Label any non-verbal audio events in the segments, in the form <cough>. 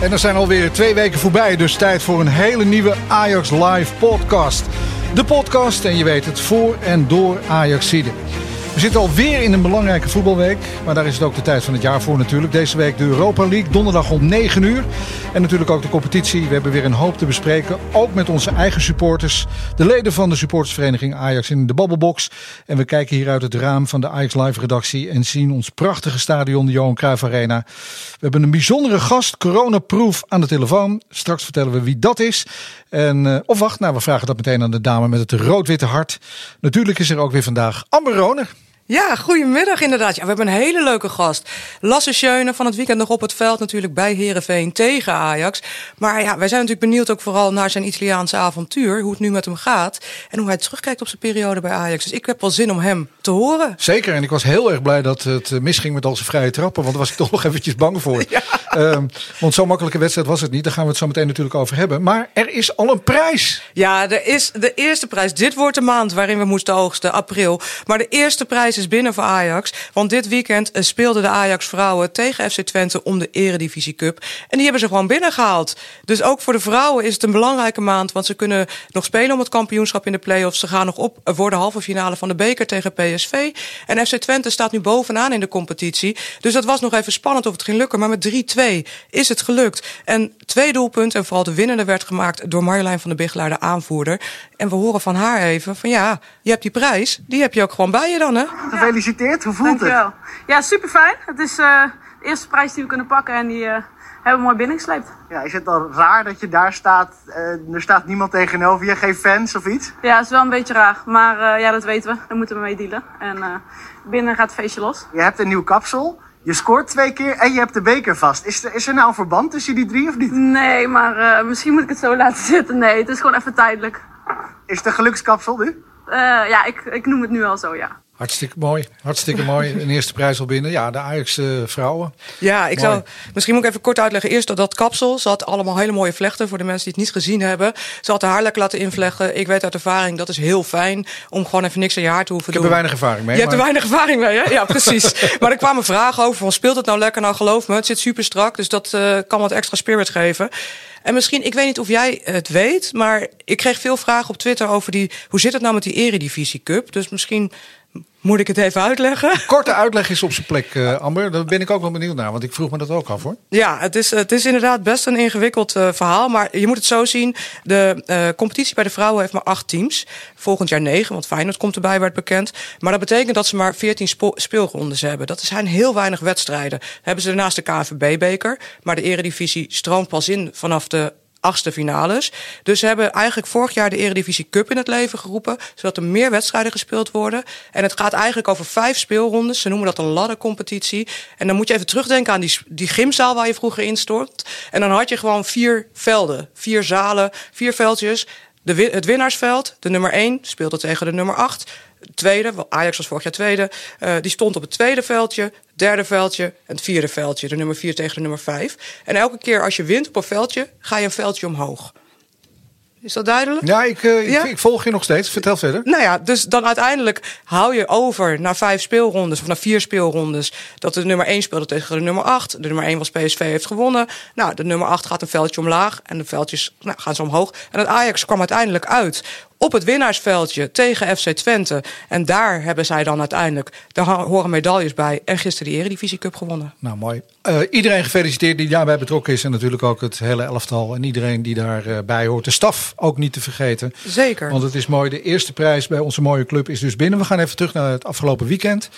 En er zijn alweer twee weken voorbij, dus tijd voor een hele nieuwe Ajax Live podcast. De podcast, en je weet het, voor en door Ajaxide. We zitten alweer in een belangrijke voetbalweek, maar daar is het ook de tijd van het jaar voor natuurlijk. Deze week de Europa League, donderdag om 9 uur. En natuurlijk ook de competitie. We hebben weer een hoop te bespreken, ook met onze eigen supporters. De leden van de supportersvereniging Ajax in de Babbelbox. En we kijken hier uit het raam van de Ajax Live redactie en zien ons prachtige stadion, de Johan Cruijff Arena. We hebben een bijzondere gast, coronaproof, aan de telefoon. Straks vertellen we wie dat is. En, uh, of wacht, nou we vragen dat meteen aan de dame met het rood-witte hart. Natuurlijk is er ook weer vandaag Amber Roner. Ja, goedemiddag inderdaad. Ja, we hebben een hele leuke gast. Lasse Schöne van het weekend nog op het veld natuurlijk bij Herenveen tegen Ajax. Maar ja, wij zijn natuurlijk benieuwd ook vooral naar zijn Italiaanse avontuur. Hoe het nu met hem gaat. En hoe hij terugkijkt op zijn periode bij Ajax. Dus ik heb wel zin om hem te horen. Zeker. En ik was heel erg blij dat het misging met al zijn vrije trappen. Want daar was ik <laughs> toch nog eventjes bang voor. Ja. Um, want zo'n makkelijke wedstrijd was het niet. Daar gaan we het zo meteen natuurlijk over hebben. Maar er is al een prijs. Ja, er is de eerste prijs. Dit wordt de maand waarin we moesten oogsten, april. Maar de eerste prijs is binnen voor Ajax. Want dit weekend speelden de Ajax vrouwen tegen FC Twente om de Eredivisie Cup. En die hebben ze gewoon binnengehaald. Dus ook voor de vrouwen is het een belangrijke maand. Want ze kunnen nog spelen om het kampioenschap in de play-offs. Ze gaan nog op voor de halve finale van de beker tegen PSV. En FC Twente staat nu bovenaan in de competitie. Dus dat was nog even spannend of het ging lukken. Maar met 3-2 is het gelukt. En twee doelpunten en vooral de winnende werd gemaakt door Marjolein van der Bigelaar, de aanvoerder. En we horen van haar even van ja, je hebt die prijs. Die heb je ook gewoon bij je dan hè? Gefeliciteerd, hoe voelt Dankjewel. het? Ja, super fijn. Het is uh, de eerste prijs die we kunnen pakken en die uh, hebben we mooi binnengesleept. Ja, is het dan raar dat je daar staat, uh, er staat niemand tegenover je, geen fans of iets? Ja, het is wel een beetje raar, maar ja, dat weten we. Daar moeten we mee dealen. En binnen gaat het feestje los. Je hebt een nieuw kapsel. Je scoort twee keer en je hebt de beker vast. Is er, is er nou een verband tussen die drie of niet? Nee, maar misschien moet ik het zo laten <laughs> zitten. Nee, het is gewoon even tijdelijk. Is het een gelukskapsel nu? ja, ik, ik noem het nu al zo, ja. Hartstikke mooi, hartstikke mooi. <laughs> Een eerste prijs al binnen. Ja, de Ajax uh, vrouwen. Ja, ik mooi. zou misschien moet ik even kort uitleggen. Eerst dat, dat kapsel. Ze had allemaal hele mooie vlechten voor de mensen die het niet gezien hebben. Ze had haar haar lekker laten invleggen. Ik weet uit ervaring dat is heel fijn om gewoon even niks aan je haar te hoeven ik doen. Ik heb er weinig ervaring mee. Je maar... hebt er weinig ervaring mee, hè? Ja, <laughs> precies. maar er kwamen vragen over van speelt het nou lekker? Nou, geloof me, het zit super strak. Dus dat uh, kan wat extra spirit geven. En misschien, ik weet niet of jij het weet, maar ik kreeg veel vragen op Twitter over die. Hoe zit het nou met die Eredivisie Cup? Dus misschien moet ik het even uitleggen? <laughs> Korte uitleg is op zijn plek, uh, Amber. Daar ben ik ook wel benieuwd naar, want ik vroeg me dat ook af hoor. Ja, het is, het is inderdaad best een ingewikkeld uh, verhaal. Maar je moet het zo zien. De uh, competitie bij de vrouwen heeft maar acht teams. Volgend jaar negen, want Feyenoord komt erbij, werd bekend. Maar dat betekent dat ze maar veertien speelrondes hebben. Dat zijn heel weinig wedstrijden. hebben ze daarnaast de KNVB-beker. Maar de eredivisie stroomt pas in vanaf de achtste finales. Dus ze hebben eigenlijk vorig jaar de Eredivisie Cup in het leven geroepen, zodat er meer wedstrijden gespeeld worden. En het gaat eigenlijk over vijf speelrondes. Ze noemen dat een laddercompetitie. En dan moet je even terugdenken aan die, die gymzaal waar je vroeger in stort. En dan had je gewoon vier velden, vier zalen, vier veldjes. De, het winnaarsveld, de nummer 1, speelde tegen de nummer 8. Tweede, Ajax was vorig jaar tweede, uh, die stond op het tweede veldje, derde veldje en het vierde veldje. De nummer 4 tegen de nummer 5. En elke keer als je wint op een veldje, ga je een veldje omhoog. Is dat duidelijk? Ja, ik, uh, ja? Ik, ik, volg je nog steeds. Vertel verder. Nou ja, dus dan uiteindelijk hou je over naar vijf speelrondes, of naar vier speelrondes. Dat de nummer 1 speelde tegen de nummer 8. De nummer 1 was PSV, heeft gewonnen. Nou, de nummer 8 gaat een veldje omlaag en de veldjes nou, gaan ze omhoog. En het Ajax kwam uiteindelijk uit op het winnaarsveldje tegen FC Twente. En daar hebben zij dan uiteindelijk, daar horen medailles bij. En gisteren de Eredivisie Cup gewonnen. Nou, mooi. Uh, iedereen gefeliciteerd die daarbij betrokken is. En natuurlijk ook het hele elftal. En iedereen die daarbij uh, hoort. De staf ook niet te vergeten. Zeker. Want het is mooi. De eerste prijs bij onze mooie club is dus binnen. We gaan even terug naar het afgelopen weekend.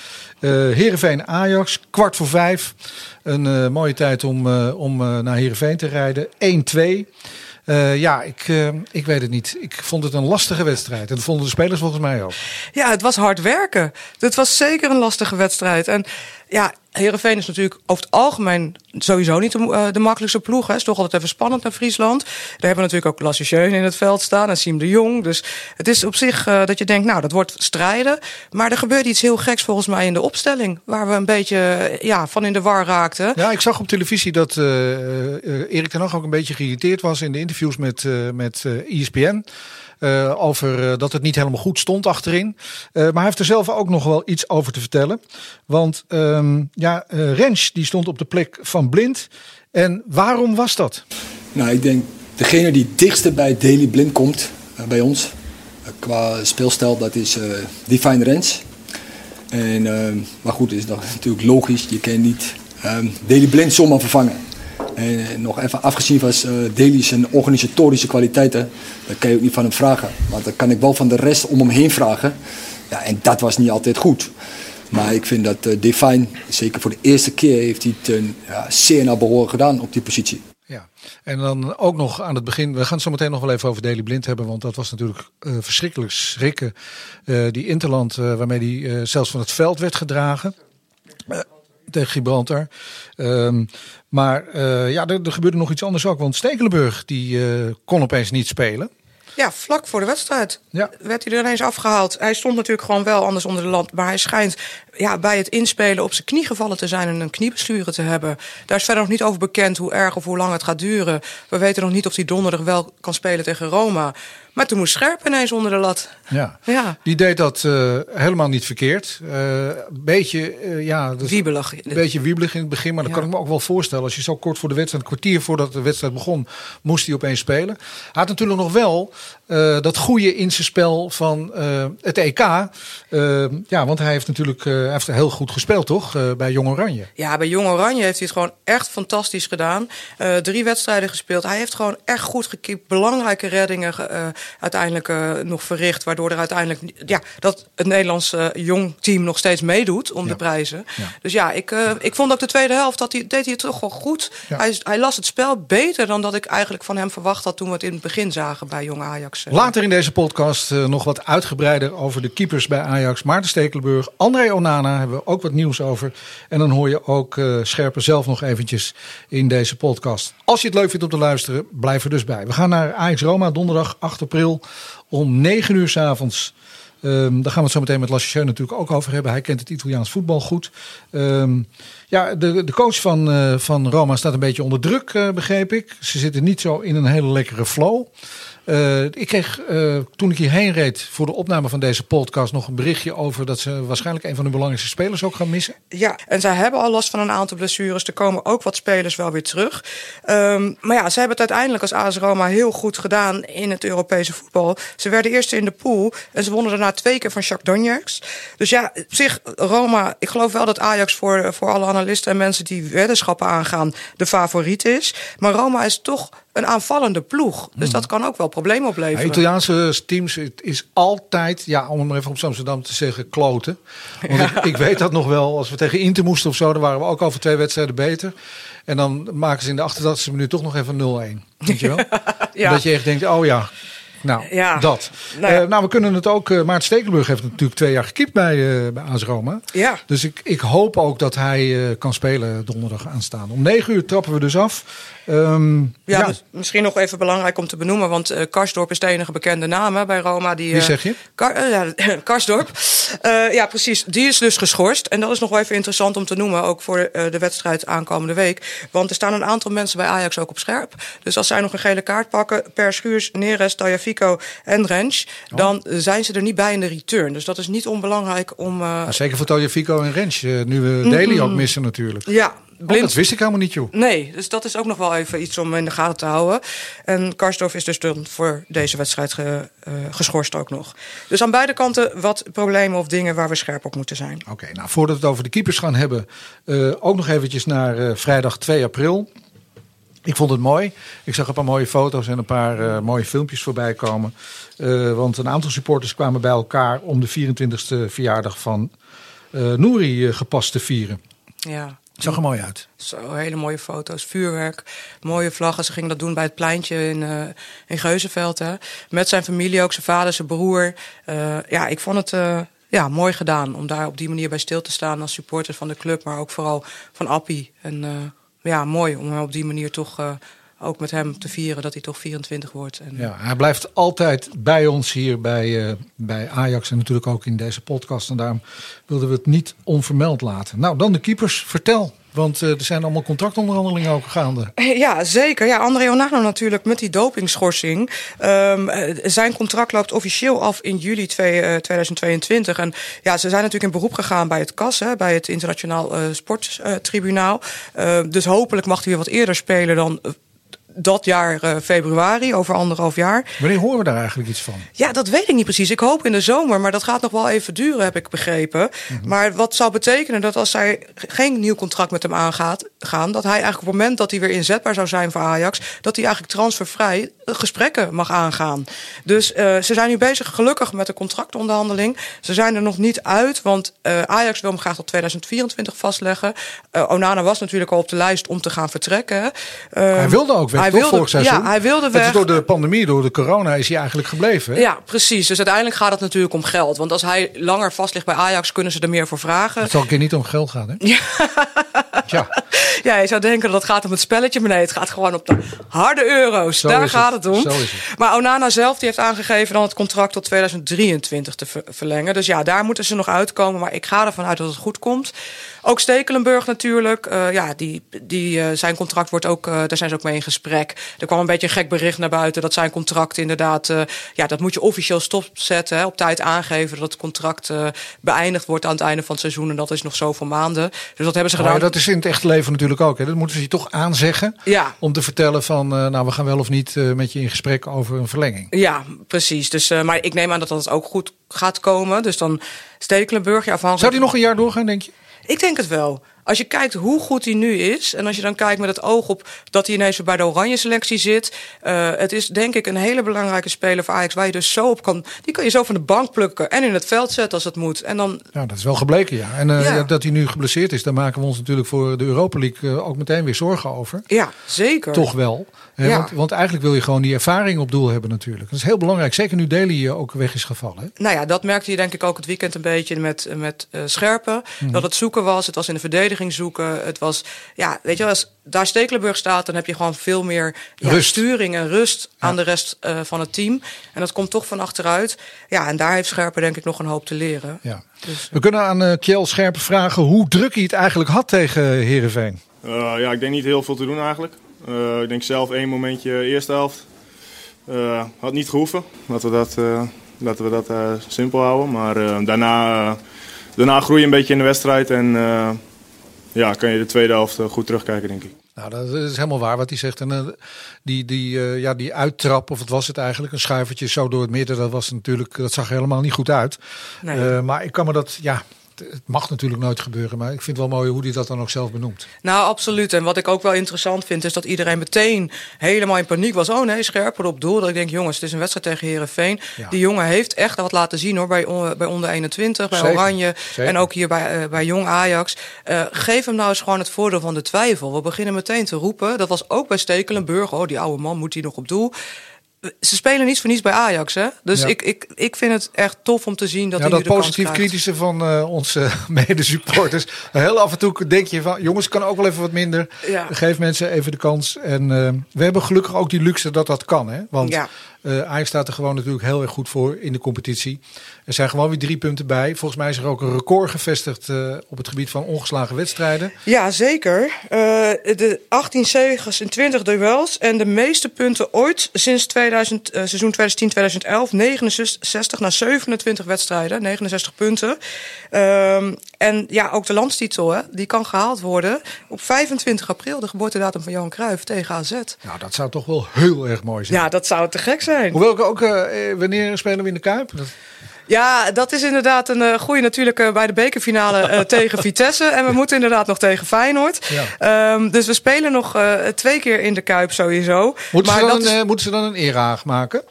Uh, Heerenveen Ajax, kwart voor vijf. Een mooie tijd om, om naar Heerenveen te rijden. 1-2. Eh, ja, ik, uh, ik weet het niet. Ik vond het een lastige wedstrijd. En dat vonden de spelers volgens mij ook. Ja, het was hard werken. Het was zeker een lastige wedstrijd. En ja, Herenveen is natuurlijk over het algemeen sowieso niet de, uh, de makkelijkste ploeg. Het is toch altijd even spannend naar Friesland. Daar hebben we natuurlijk ook Lasse Schöne in het veld staan en Siem de Jong. Dus het is op zich uh, dat je denkt, nou, dat wordt strijden. Maar er gebeurt iets heel geks volgens mij in de opstelling. Waar we een beetje ja, van in de war raakten. Ja, ik zag op televisie dat uh, Erik ten Hag ook een beetje geïrriteerd was in de interviews met, met ESPN. Uh, over uh, dat het niet helemaal goed stond achterin. Uh, maar hij heeft er zelf ook nog wel iets over te vertellen. Want um, ja, Rens die stond op de plek van Blind. En waarom was dat? Nou, ik denk degene die het dichtste bij Daily Blind komt bij ons qua speelstijl, dat is Divine Rens. En, maar goed, is dat <laughs> natuurlijk logisch. Je kan niet um, Daily Blind zomaar vervangen. En nog even afgezien van uh, Daly zijn organisatorische kwaliteiten, dat kan je ook niet van hem vragen. Maar dat kan ik wel van de rest om hem heen vragen. Ja, en dat was niet altijd goed. Maar ik vind dat uh, Define, zeker voor de eerste keer, heeft hij het ja, zeer naar behoren gedaan op die positie. Ja, en dan ook nog aan het begin, we gaan het zo meteen nog wel even over Daily Blind hebben, want dat was natuurlijk verschrikkelijk schrikken. Die Interland waarmee hij zelfs van het veld werd gedragen tegen Gibraltar. Um, maar uh, ja, er, er, gebeurde nog iets anders ook. Want Stekelenburg die uh, kon opeens niet spelen. Ja, vlak voor de wedstrijd ja. werd hij er ineens afgehaald. Hij stond natuurlijk gewoon wel anders onder de land. Maar hij schijnt ja, bij het inspelen op zijn knie gevallen te zijn en een kniebesturen te hebben. Daar is verder nog niet over bekend hoe erg of hoe lang het gaat duren. We weten nog niet of hij donderdag wel kan spelen tegen Roma. Maar toen moest Scherp ineens onder de lat. Ja, ja. die deed dat uh, helemaal niet verkeerd. Uh, beetje, uh, ja, dus wiebelig. Een beetje wiebelig in het begin. Maar dat ja. kan ik me ook wel voorstellen. Als je zo kort voor de wedstrijd, een kwartier voordat de wedstrijd begon, moest hij opeens spelen. Hij had natuurlijk nog wel dat goede in zijn spel van het EK. ja, want hij heeft natuurlijk hij heeft heel goed gespeeld, toch? bij Jong Oranje. Ja, bij Jong Oranje heeft hij het gewoon echt fantastisch gedaan. drie wedstrijden gespeeld. Hij heeft gewoon echt goed gekiept. Belangrijke reddingen uiteindelijk nog verricht. Waardoor er uiteindelijk ja, dat het Nederlandse jong team nog steeds meedoet om ja. de prijzen. Ja. Dus ja, ik, ik vond ook de tweede helft dat hij, deed hij het toch wel goed. Ja. Hij, hij las het spel beter dan dat ik eigenlijk van hem verwacht had toen we het in het begin zagen bij jong Ajax. Later in deze podcast nog wat uitgebreider over de keepers bij Ajax. Maarten Stekelenburg, André Onana hebben we ook wat nieuws over. En dan hoor je ook Scherper zelf nog eventjes in deze podcast. Als je het leuk vindt om te luisteren, blijf er dus bij. We gaan naar Ajax Roma donderdag 8 april om 9 uur s avonds. Um, daar gaan we het zo meteen met Lasse natuurlijk ook over hebben. Hij kent het Italiaans voetbal goed. Um, ja, de, de coach van, uh, van Roma staat een beetje onder druk, uh, begreep ik. Ze zitten niet zo in een hele lekkere flow. Uh, ik kreeg uh, toen ik hierheen reed voor de opname van deze podcast nog een berichtje over dat ze waarschijnlijk een van de belangrijkste spelers ook gaan missen. Ja, en zij hebben al last van een aantal blessures. Er komen ook wat spelers wel weer terug. Um, maar ja, ze hebben het uiteindelijk als AS Roma heel goed gedaan in het Europese voetbal. Ze werden eerste in de pool en ze wonnen daarna twee keer van Shakhtar Donetsk. Dus ja, op zich Roma, ik geloof wel dat Ajax voor, voor alle analisten en mensen die weddenschappen aangaan de favoriet is. Maar Roma is toch een aanvallende ploeg. Dus hmm. dat kan ook wel problemen opleveren. Ja, Italiaanse teams het is altijd, ja, om het maar even op Amsterdam te zeggen, kloten. Want ja. ik, <laughs> ik, weet dat nog wel, als we tegen Inter moesten of zo, dan waren we ook over twee wedstrijden beter. En dan maken ze in de 88e minuut toch nog even 0-1. Weet je wel? <laughs> ja. Dat je echt denkt, oh ja, nou, ja. dat. Nou, ja. uh, nou, we kunnen het ook. Uh, Maart Stekelenburg heeft natuurlijk twee jaar gekiept bij, uh, bij AS Roma. Ja. Dus ik, ik hoop ook dat hij kan spelen donderdag aanstaan. Om negen uur trappen we dus af. Um, ja, ja. Dus misschien nog even belangrijk om te benoemen. Want Karsdorp is de enige bekende naam hè, bij Roma. Die, Wie zeg je? Kar, ja, <laughs> Karsdorp. Ja, precies. Die is dus geschorst. En dat is nog wel even interessant om te noemen. Ook voor de wedstrijd aankomende week. Want er staan een aantal mensen bij Ajax ook op scherp. Dus als zij nog een gele kaart pakken. Per Schuurs, Neres, Tajafico en Rens. Oh. Dan zijn ze er niet bij in de return. Dus dat is niet onbelangrijk om... Nou, zeker voor Tajafico en Rens. nu we mm ook missen natuurlijk. Ja, Blind... Oh, dat wist ik helemaal niet, joh. Nee, dus dat is ook nog wel even iets om in de gaten te houden. En Karsdorf is dus dan voor deze wedstrijd ge, uh, geschorst ook nog. Dus aan beide kanten wat problemen of dingen waar we scherp op moeten zijn. Oké, okay, nou voordat we het over de keepers gaan hebben... Uh, ook nog eventjes naar uh, vrijdag 2 april. Ik vond het mooi. Ik zag een paar mooie foto's en een paar mooie filmpjes voorbij komen. want een aantal supporters kwamen bij elkaar... om de 24e verjaardag van Nouri gepast te vieren. Ja. Het zag er mooi uit. Zo, hele mooie foto's, vuurwerk, mooie vlaggen. Ze gingen dat doen bij het pleintje in, uh, in Geuzenveld. Hè. Met zijn familie ook, zijn vader, zijn broer. Uh, ja, ik vond het uh, ja, mooi gedaan om daar op die manier bij stil te staan als supporter van de club. Maar ook vooral van Appie. En ja, mooi om op die manier toch ook met hem te vieren dat hij toch 24 wordt. En... Ja, hij blijft altijd bij ons hier bij, uh, bij Ajax en natuurlijk ook in deze podcast. En daarom wilden we het niet onvermeld laten. Nou, dan de keepers. Vertel. Want uh, er zijn allemaal contractonderhandelingen ook gaande. <laughs> Ja, zeker. Ja, André Onana natuurlijk met die dopingschorsing. Um, zijn contract loopt officieel af in juli 2, uh, 2022. En ja, ze zijn natuurlijk in beroep gegaan bij het CAS, hè, bij het Internationaal Sporttribunaal. dus hopelijk mag hij weer wat eerder spelen dan dat jaar uh, februari, over anderhalf jaar. Wanneer horen we daar eigenlijk iets van? Ja, dat weet ik niet precies. Ik hoop in de zomer, maar dat gaat nog wel even duren, heb ik begrepen. Mm -hmm. Maar wat zou betekenen dat als zij geen nieuw contract met hem aangaat, gaan, dat hij eigenlijk op het moment dat hij weer inzetbaar zou zijn voor Ajax, dat hij eigenlijk transfervrij gesprekken mag aangaan. Dus uh, ze zijn nu bezig, gelukkig, met de contractonderhandeling. Ze zijn er nog niet uit, want uh, Ajax wil hem graag tot 2024 vastleggen. Onana was natuurlijk al op de lijst om te gaan vertrekken. hij wilde ook hij wilde, vorig seizoen. Ja, hij wilde weg. Het is door de pandemie, door de corona is hij eigenlijk gebleven. Hè? Ja, precies. Dus uiteindelijk gaat het natuurlijk om geld. Want als hij langer vast ligt bij Ajax, kunnen ze er meer voor vragen. Het zal een keer niet om geld gaan, hè? Ja. ja. ja, je zou denken dat het gaat om het spelletje. Maar nee, het gaat gewoon op de harde euro's. Zo Daar gaat het. het, om. Zo is het. Maar Onana zelf die heeft aangegeven dan het contract tot 2023 te ver verlengen. Dus ja, daar moeten ze nog uitkomen. Maar ik ga ervan uit dat het goed komt. Ook Stekelenburg natuurlijk. Uh, ja, die, die, uh, zijn contract wordt ook, uh, daar zijn ze ook mee in gesprek. Er kwam een beetje een gek bericht naar buiten dat zijn contract inderdaad, ja, dat moet je officieel stopzetten. Hè, op tijd aangeven dat het contract beëindigd wordt aan het einde van het seizoen. En dat is nog zoveel maanden. Dus dat hebben ze gedaan. Maar dat is in het echte leven natuurlijk ook. Hè. Dat moeten ze je toch aanzeggen. Ja. Om te vertellen van, nou, we gaan wel of niet met je in gesprek over een verlenging. Ja, precies. Dus, maar ik neem aan dat dat ook goed gaat komen. Dus dan Stekelenburg, ja, afhankelijk. Zou die nog een jaar doorgaan, denk je? Ik denk het wel. Als je kijkt hoe goed hij nu is. En als je dan kijkt met het oog op dat hij ineens weer bij de oranje selectie zit. Uh, het is denk ik een hele belangrijke speler voor Ajax. Waar je dus zo op kan. Die kan je zo van de bank plukken. En in het veld zetten als het moet. En dan... Ja, dat is wel gebleken, ja. En uh, ja. dat hij nu geblesseerd is. Daar maken we ons natuurlijk voor de Europa League uh, ook meteen weer zorgen over. Ja, zeker. Toch wel. Hè? Ja. Want, want, eigenlijk wil je gewoon die ervaring op doel hebben natuurlijk. Dat is heel belangrijk. Zeker nu Deli ook weg is gevallen. Hè? Nou ja, dat merkte je denk ik ook het weekend een beetje met, met Scherpen. Mm -hmm. Dat het zoeken was. Het was in de verdediging zoeken. Het was, ja, weet je wel, als daar Stekelenburg staat, dan heb je gewoon veel meer ja, rust. sturing en rust ja. aan de rest uh, van het team. En dat komt toch van achteruit. Ja, en daar heeft Scherpen denk ik nog een hoop te leren. Ja. Dus, We kunnen aan uh, Kjell Scherpen vragen hoe druk hij het eigenlijk had tegen Heerenveen. Uh, ja, ik denk niet heel veel te doen eigenlijk. Uh, ik denk zelf één momentje eerste helft. Uh, had niet gehoeven. Laten we dat, uh, laten we dat simpel houden. Maar daarna, daarna groei je een beetje in de wedstrijd. En ja, kan je de tweede helft goed terugkijken, denk ik. Nou, dat is helemaal waar wat hij zegt. En uh, die, die, uh, ja, die uittrap, of wat was het eigenlijk? Een schuivertje zo door het midden, dat, was natuurlijk, dat zag er helemaal niet goed uit. Nee. Uh, maar ik kan me dat, ja, het mag natuurlijk nooit gebeuren, maar ik vind het wel mooi hoe hij dat dan ook zelf benoemt. Nou, absoluut. En wat ik ook wel interessant vind, is dat iedereen meteen helemaal in paniek was. Oh nee, scherper op doel. Dat ik denk, jongens, het is een wedstrijd tegen Herenveen. Ja. Die jongen heeft echt wat laten zien hoor, bij, on, bij onder 21, bij Zeker. Oranje Zeker. en ook hier bij, uh, bij Jong Ajax. Uh, geef hem nou eens gewoon het voordeel van de twijfel. We beginnen meteen te roepen. Dat was ook bij Stekelenburg. Oh, die oude man moet hij nog op doel ze spelen niets voor niets bij Ajax, hè? Dus Ja. ik, ik, ik vind het echt tof om te zien dat Ja, dat positief kritische van eh, onze <laughs> medesupporters. Heel af en toe denk je van, jongens, kan ook wel even wat minder. Ja. Geef mensen even de kans. En eh, we hebben gelukkig ook die luxe dat dat kan. Hè? Want Eh, Ajax staat er gewoon natuurlijk heel erg goed voor in de competitie. Er zijn gewoon weer drie punten bij. Volgens mij is er ook een record gevestigd eh, op het gebied van ongeslagen wedstrijden. Ja, zeker. Uh, de 18 zegens in 20 duels. En de meeste punten ooit sinds 2000, uh, seizoen 2010-2011. 69 naar 27 wedstrijden. 69 punten. En ja, ook de landstitel, hè, die kan gehaald worden op 25 april. De geboortedatum van Johan Cruijff tegen AZ. Nou, dat zou toch wel heel erg mooi zijn. Ja, dat zou te gek zijn. Hoewel ik ook, eh, wanneer spelen we in de Kuip? Dat- Ja, dat is inderdaad een uh, goede natuurlijk uh, bij de bekerfinale uh, <laughs> tegen Vitesse. En we moeten inderdaad nog tegen Feyenoord. Ja. Um, dus we spelen nog twee keer in de Kuip sowieso. Moeten, maar ze dan, dat een, is... eh, moeten ze dan een maken?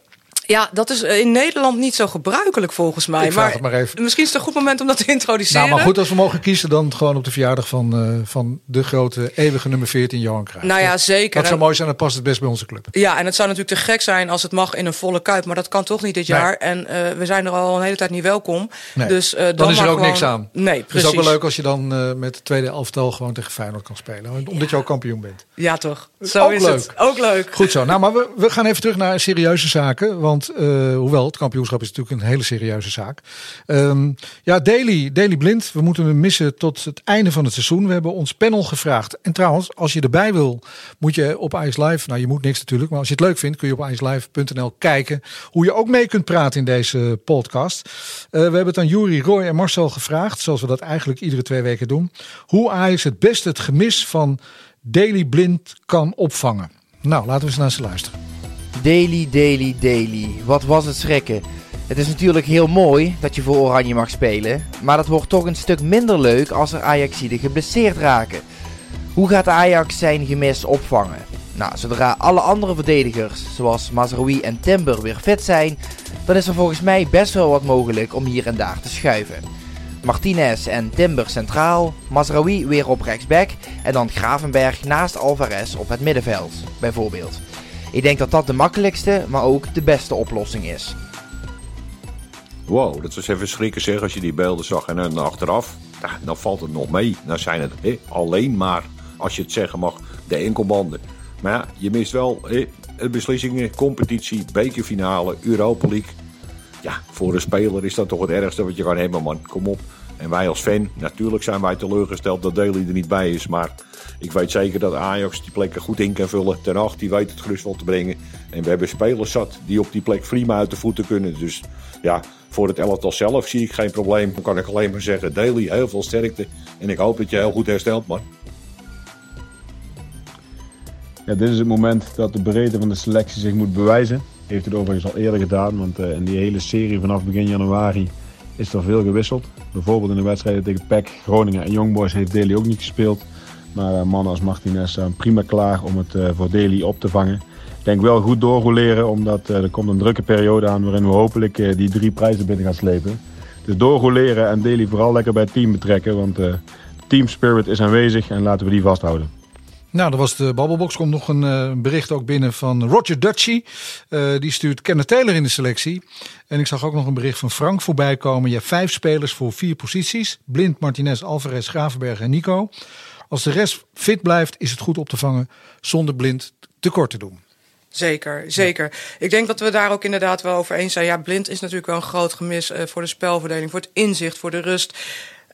Ja, dat is in Nederland niet zo gebruikelijk volgens mij. Ik vraag maar, het maar even. misschien is het een goed moment om dat te <laughs> introduceren. Nou, maar goed, als we mogen kiezen, dan gewoon op de verjaardag van, eh, van de grote eeuwige nummer 14, Johan Cruijff. Nou ja, zeker. Dat zou mooi zijn, dat past het best bij onze club. Ja, en het zou natuurlijk te gek zijn als het mag in een volle kuip. Maar dat kan toch niet dit Nee. jaar. En eh, we zijn er al een hele tijd niet welkom. Nee. Dus, eh, dan, dan is er ook gewoon- niks aan. Nee, Het is precies. ook wel leuk als je dan eh, met het tweede elftal gewoon tegen Feyenoord kan spelen. Omdat je ook kampioen bent. Ja, toch. Zo Ook is leuk. het. Ook leuk. Goed zo. Nou, maar we, we gaan even terug naar serieuze zaken. Want eh, hoewel het kampioenschap is natuurlijk een hele serieuze zaak. Ehm, ja, Daily, Daily Blind. We moeten hem missen tot het einde van het seizoen. We hebben ons panel gevraagd. En trouwens, als je erbij wil, moet je op Ice Live. Nou, je moet niks natuurlijk. Maar als je het leuk vindt, kun je op icelive.nl kijken. Hoe je ook mee kunt praten in deze podcast. Eh, we hebben het aan Juri, Roy en Marcel gevraagd. Zoals we dat eigenlijk iedere twee weken doen. Hoe Ajax het beste het gemis van Daily Blind kan opvangen. Nou, laten we eens naar ze luisteren. Daily, daily, daily. Wat was het schrikken. Het is natuurlijk heel mooi dat je voor Oranje mag spelen. Maar dat wordt toch een stuk minder leuk als er Ajaxiden geblesseerd raken. Hoe gaat Ajax zijn gemis opvangen? Nou, zodra alle andere verdedigers, zoals Mazraoui en Timber, weer fit zijn, dan is er volgens mij best wel wat mogelijk om hier en daar te schuiven. Martinez en Timber centraal, Mazraoui weer op rechtsback en dan Gravenberg naast Alvarez op het middenveld, bijvoorbeeld. Ik denk dat dat de makkelijkste, maar ook de beste oplossing is. Wow, dat was even schrikken zeg als je die beelden zag. En dan achteraf, dan valt het nog mee. Dan zijn het alleen maar, als je het zeggen mag, de enkelbanden. Maar ja, je mist wel hé, de beslissingen, competitie, bekerfinale, Europa League. Ja, voor een speler is dat toch het ergste wat je kan hebben, man. Kom op. En wij als fan, natuurlijk zijn wij teleurgesteld dat Daly er niet bij is. Maar ik weet zeker dat Ajax die plekken goed in kan vullen. Ten acht, die weet het gerust wel te brengen. En we hebben spelers zat die op die plek prima uit de voeten kunnen. Dus ja, voor het elftal zelf zie ik geen probleem. Dan kan ik alleen maar zeggen, Daly, heel veel sterkte. En ik hoop dat je heel goed herstelt, man. Ja, dit is het moment dat de breedte van de selectie zich moet bewijzen. Heeft het overigens al eerder gedaan, want eh, in die hele serie vanaf begin januari is er veel gewisseld. Bijvoorbeeld in de wedstrijden tegen PEC, Groningen en Young Boys heeft Deli ook niet gespeeld. Maar eh, mannen als Martinez staan prima klaar om het eh, voor Deli op te vangen. Ik denk wel goed doorroleren, omdat eh, er komt een drukke periode aan waarin we hopelijk die drie prijzen binnen gaan slepen. Dus doorroleren en Deli vooral lekker bij het team betrekken, want de team spirit is aanwezig en laten we die vasthouden. Nou, dat was de Babbelbox. Komt nog een eh, bericht ook binnen van Roger Dutchy. Eh, die stuurt Kenneth Taylor in de selectie. En ik zag ook nog een bericht van Frank voorbij komen. Je hebt vijf spelers voor vier posities. Blind, Martinez, Alvarez, Gravenberg en Nico. Als de rest fit blijft, is het goed op te vangen zonder Blind tekort te doen. Zeker, zeker. Ik denk dat we daar ook inderdaad wel over eens zijn. Ja, blind is natuurlijk wel een groot gemis eh, voor de spelverdeling, voor het inzicht, voor de rust.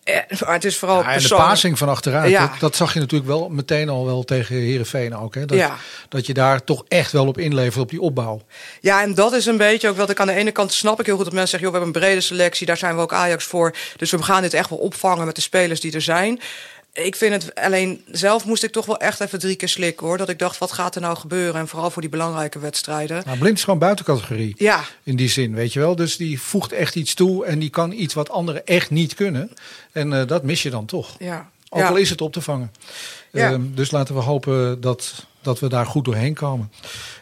Eh, maar het is vooral Ja, en de passing van achteruit, Ja. dat, dat zag je natuurlijk wel meteen al wel tegen Herenveen ook. Hè? Dat, Ja. dat je daar toch echt wel op inlevert op die opbouw. Ja, en dat is een beetje ook wat ik aan de ene kant snap ik heel goed dat mensen zeggen, joh, we hebben een brede selectie, daar zijn we ook Ajax voor. Dus we gaan dit echt wel opvangen met de spelers die er zijn. Ik vind het alleen zelf moest ik toch wel echt even drie keer slikken hoor. Dat ik dacht, wat gaat er nou gebeuren? En vooral voor die belangrijke wedstrijden. Nou, Blind is gewoon buiten categorie. Ja, In die zin, weet je wel. Dus die voegt echt iets toe en die kan iets wat anderen echt niet kunnen. En eh, dat mis je dan toch. ja. Ook ja. al is het op te vangen. Ja. Ehm, dus laten we hopen dat, dat we daar goed doorheen komen.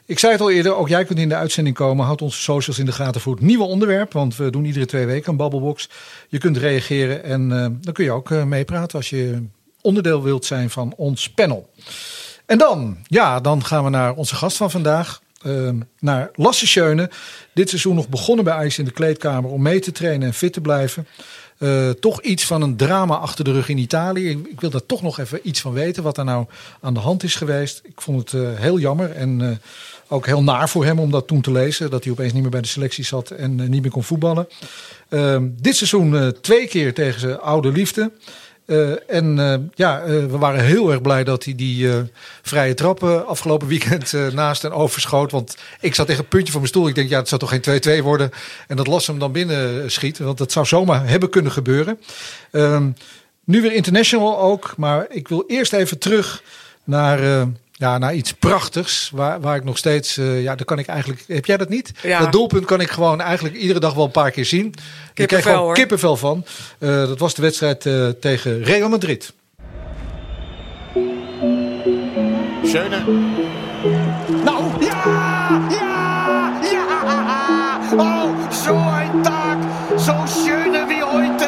Ik zei het al eerder, ook jij kunt in de uitzending komen. Houd onze socials in de gaten voor het nieuwe onderwerp. Want we doen iedere twee weken een babbelbox. Je kunt reageren en eh, dan kun je ook eh, meepraten als je onderdeel wilt zijn van ons panel. En dan, ja, dan gaan we naar onze gast van vandaag. ehm, naar Lasse Schöne. Dit seizoen nog begonnen bij IJs in de kleedkamer om mee te trainen en fit te blijven. Eh, toch iets van een drama achter de rug in Italië. Ik, wil daar toch nog even iets van weten, wat er nou aan de hand is geweest. Ik vond het eh, heel jammer en eh, ook heel naar voor hem om dat toen te lezen. Dat hij opeens niet meer bij de selectie zat en niet meer kon voetballen. Ehm, dit seizoen twee keer tegen zijn oude liefde. Eh, en eh, ja, eh, we waren heel erg blij dat hij die vrije trap eh, afgelopen weekend naast en overschoot. Want ik zat tegen een puntje van mijn stoel. Ik denk, ja, het zou toch geen 2-2 worden. En dat Las hem dan binnen schiet. Want dat zou zomaar hebben kunnen gebeuren. Ehm, nu weer international ook. Maar ik wil eerst even terug naar, ja, naar iets prachtigs waar, waar ik nog steeds, uh, ja, daar kan ik eigenlijk, heb jij dat niet? Ja. Dat doelpunt kan ik gewoon eigenlijk iedere dag wel een paar keer zien. Ik krijg gewoon kippenvel van. Uh, dat was de wedstrijd uh, tegen Real Madrid. Schöne. Nou, ja, ja, ja. Oh, zo'n taak! zo schöne wie ooit.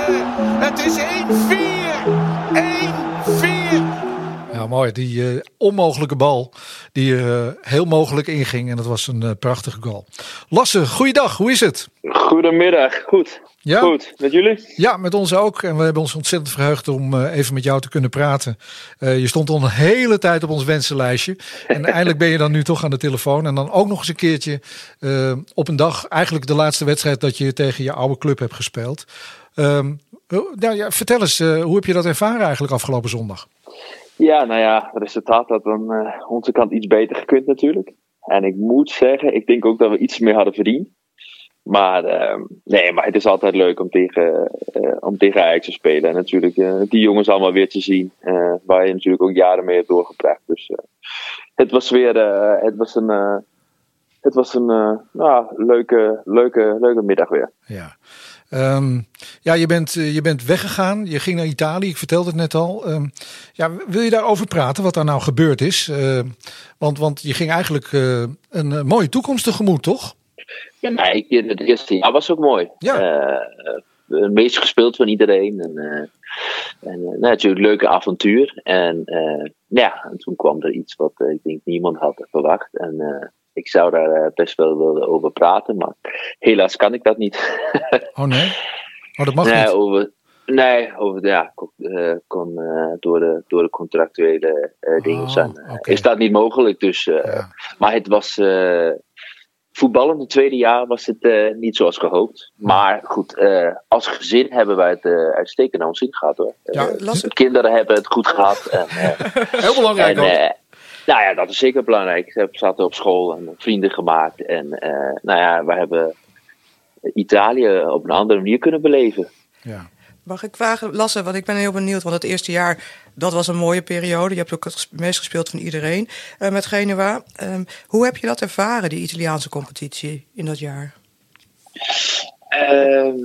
Het is 1 mooi. Die eh, onmogelijke bal die eh, heel mogelijk inging. En dat was een eh, prachtige goal. Lasse, goeiedag. Hoe is het? Goedemiddag. Goed. Ja? Goed. Met jullie? Ja, met ons ook. En we hebben ons ontzettend verheugd om even met jou te kunnen praten. Je stond al een hele tijd op ons wensenlijstje. En <laughs> eindelijk ben je dan nu toch aan de telefoon. En dan ook nog eens een keertje op een dag, eigenlijk de laatste wedstrijd dat je tegen je oude club hebt gespeeld. Ehm, nou ja, vertel eens, hoe heb je dat ervaren eigenlijk afgelopen zondag? Ja, nou ja, het resultaat had aan eh, onze kant iets beter gekund natuurlijk. En ik moet zeggen, ik denk ook dat we iets meer hadden verdiend. Maar ehm, nee, maar het is altijd leuk om tegen, eh, om tegen Ajax te spelen. En natuurlijk eh, die jongens allemaal weer te zien. waar je natuurlijk ook jaren mee hebt doorgebracht. Dus het was weer, het was een, het was een nou, leuke, leuke, leuke middag weer. Ja. Ehm, ja, je bent, eh, je bent weggegaan. Je ging naar Italië. Ik vertelde het net al. Ehm, ja, wil je daarover praten, wat daar nou gebeurd is? Eh, want, want je ging eigenlijk eh, een mooie toekomst tegemoet, toch? Ja, nee, het eerste jaar was ook mooi. Ja. Het meest gespeeld van iedereen. En, en nou, natuurlijk een leuke avontuur. En eh, ja, en toen kwam er iets wat ik denk niemand had verwacht. En ik zou daar eh, best wel willen over praten, maar helaas kan ik dat niet. <laughs> Oh nee? Oh, dat mag nee, niet. Over, nee, over, ja, kon, eh, kon, eh, door, de, door de contractuele dingen Oh, zijn, is dat niet mogelijk. Dus, eh, Maar het was voetballend het tweede jaar was het niet zoals gehoopt. Maar goed, als gezin hebben wij het uh, uitstekend naar ons zin gehad hoor. Ja, de kinderen hebben het goed gehad. En, <laughs> Heel belangrijk en, nou ja, dat is zeker belangrijk. Ze zaten op school en vrienden gemaakt. En eh, nou ja, we hebben Italië op een andere manier kunnen beleven. Mag ik vragen, Lasse, want ik ben heel benieuwd. Want het eerste jaar, dat was een mooie periode. Je hebt ook het meest gespeeld van iedereen eh, met Genua. Ehm, hoe heb je dat ervaren, die Italiaanse competitie in dat jaar? Ehm,